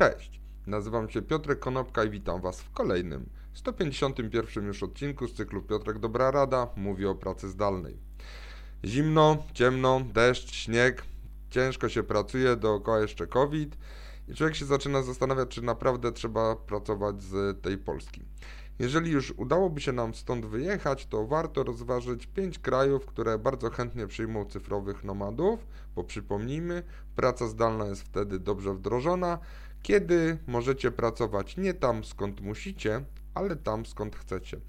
Cześć, nazywam się Piotrek Konopka i witam Was w kolejnym, 151 już odcinku z cyklu Piotrek Dobra Rada mówi o pracy zdalnej. Zimno, ciemno, deszcz, śnieg, ciężko się pracuje, dookoła jeszcze COVID i człowiek się zaczyna zastanawiać, czy naprawdę trzeba pracować z tej Polski. Jeżeli już udałoby się nam stąd wyjechać, to warto rozważyć pięć krajów, które bardzo chętnie przyjmą cyfrowych nomadów, bo przypomnijmy, praca zdalna jest wtedy dobrze wdrożona, kiedy możecie pracować nie tam skąd musicie, ale tam skąd chcecie.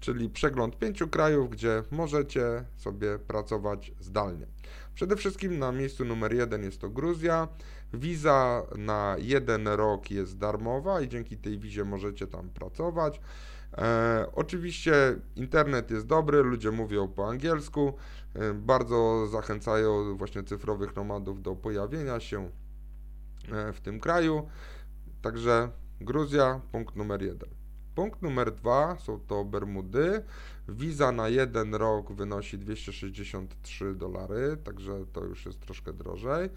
Czyli przegląd pięciu krajów, gdzie możecie sobie pracować zdalnie. Przede wszystkim na miejscu numer jeden jest to Gruzja. Wiza na jeden rok jest darmowa i dzięki tej wizie możecie tam pracować. E, oczywiście internet jest dobry, ludzie mówią po angielsku, e, bardzo zachęcają właśnie cyfrowych nomadów do pojawienia się w tym kraju. Także Gruzja, punkt numer jeden. Punkt numer dwa są to Bermudy. Wiza na jeden rok wynosi 263 dolary, także to już jest troszkę drożej.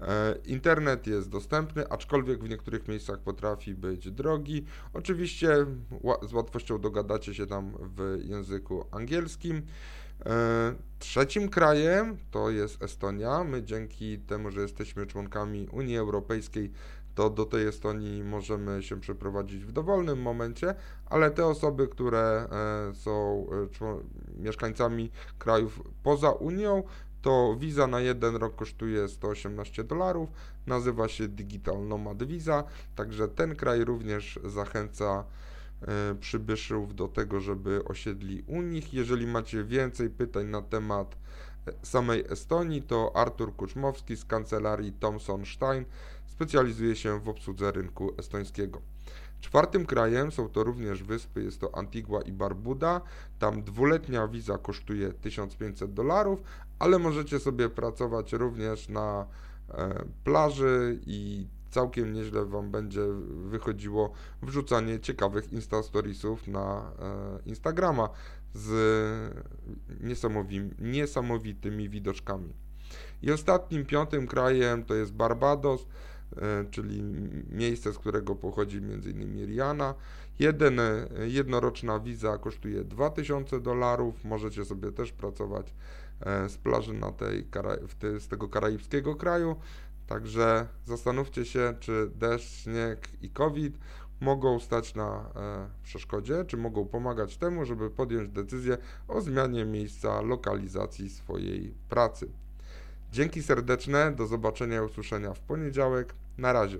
E, internet jest dostępny, aczkolwiek w niektórych miejscach potrafi być drogi. Oczywiście z łatwością dogadacie się tam w języku angielskim. E, trzecim krajem to jest Estonia. My dzięki temu, że jesteśmy członkami Unii Europejskiej, to do tej Estonii możemy się przeprowadzić w dowolnym momencie, ale te osoby, które e, są mieszkańcami krajów poza Unią, to wiza na jeden rok kosztuje 118 dolarów, nazywa się Digital Nomad Visa, także ten kraj również zachęca e, przybyszów do tego, żeby osiedli u nich. Jeżeli macie więcej pytań na temat e, samej Estonii, to Artur Kuczmowski z kancelarii Thomson Stein specjalizuje się w obsłudze rynku estońskiego. Czwartym krajem są to również wyspy, jest to Antigua i Barbuda. Tam dwuletnia wiza kosztuje 1500 dolarów, ale możecie sobie pracować również na e, plaży i całkiem nieźle Wam będzie wychodziło wrzucanie ciekawych Instastoriesów na e, Instagrama z niesamowitymi widoczkami. I ostatnim, piątym krajem to jest Barbados. E, czyli miejsce, z którego pochodzi m.in. Rihanna. Jeden, e, jednoroczna wiza kosztuje 2000 dolarów. Możecie sobie też pracować z plaży na tej, z tego karaibskiego kraju. Także zastanówcie się, czy deszcz, śnieg i COVID mogą stać na przeszkodzie, czy mogą pomagać temu, żeby podjąć decyzję o zmianie miejsca lokalizacji swojej pracy. Dzięki serdeczne, do zobaczenia i usłyszenia w poniedziałek. Na razie.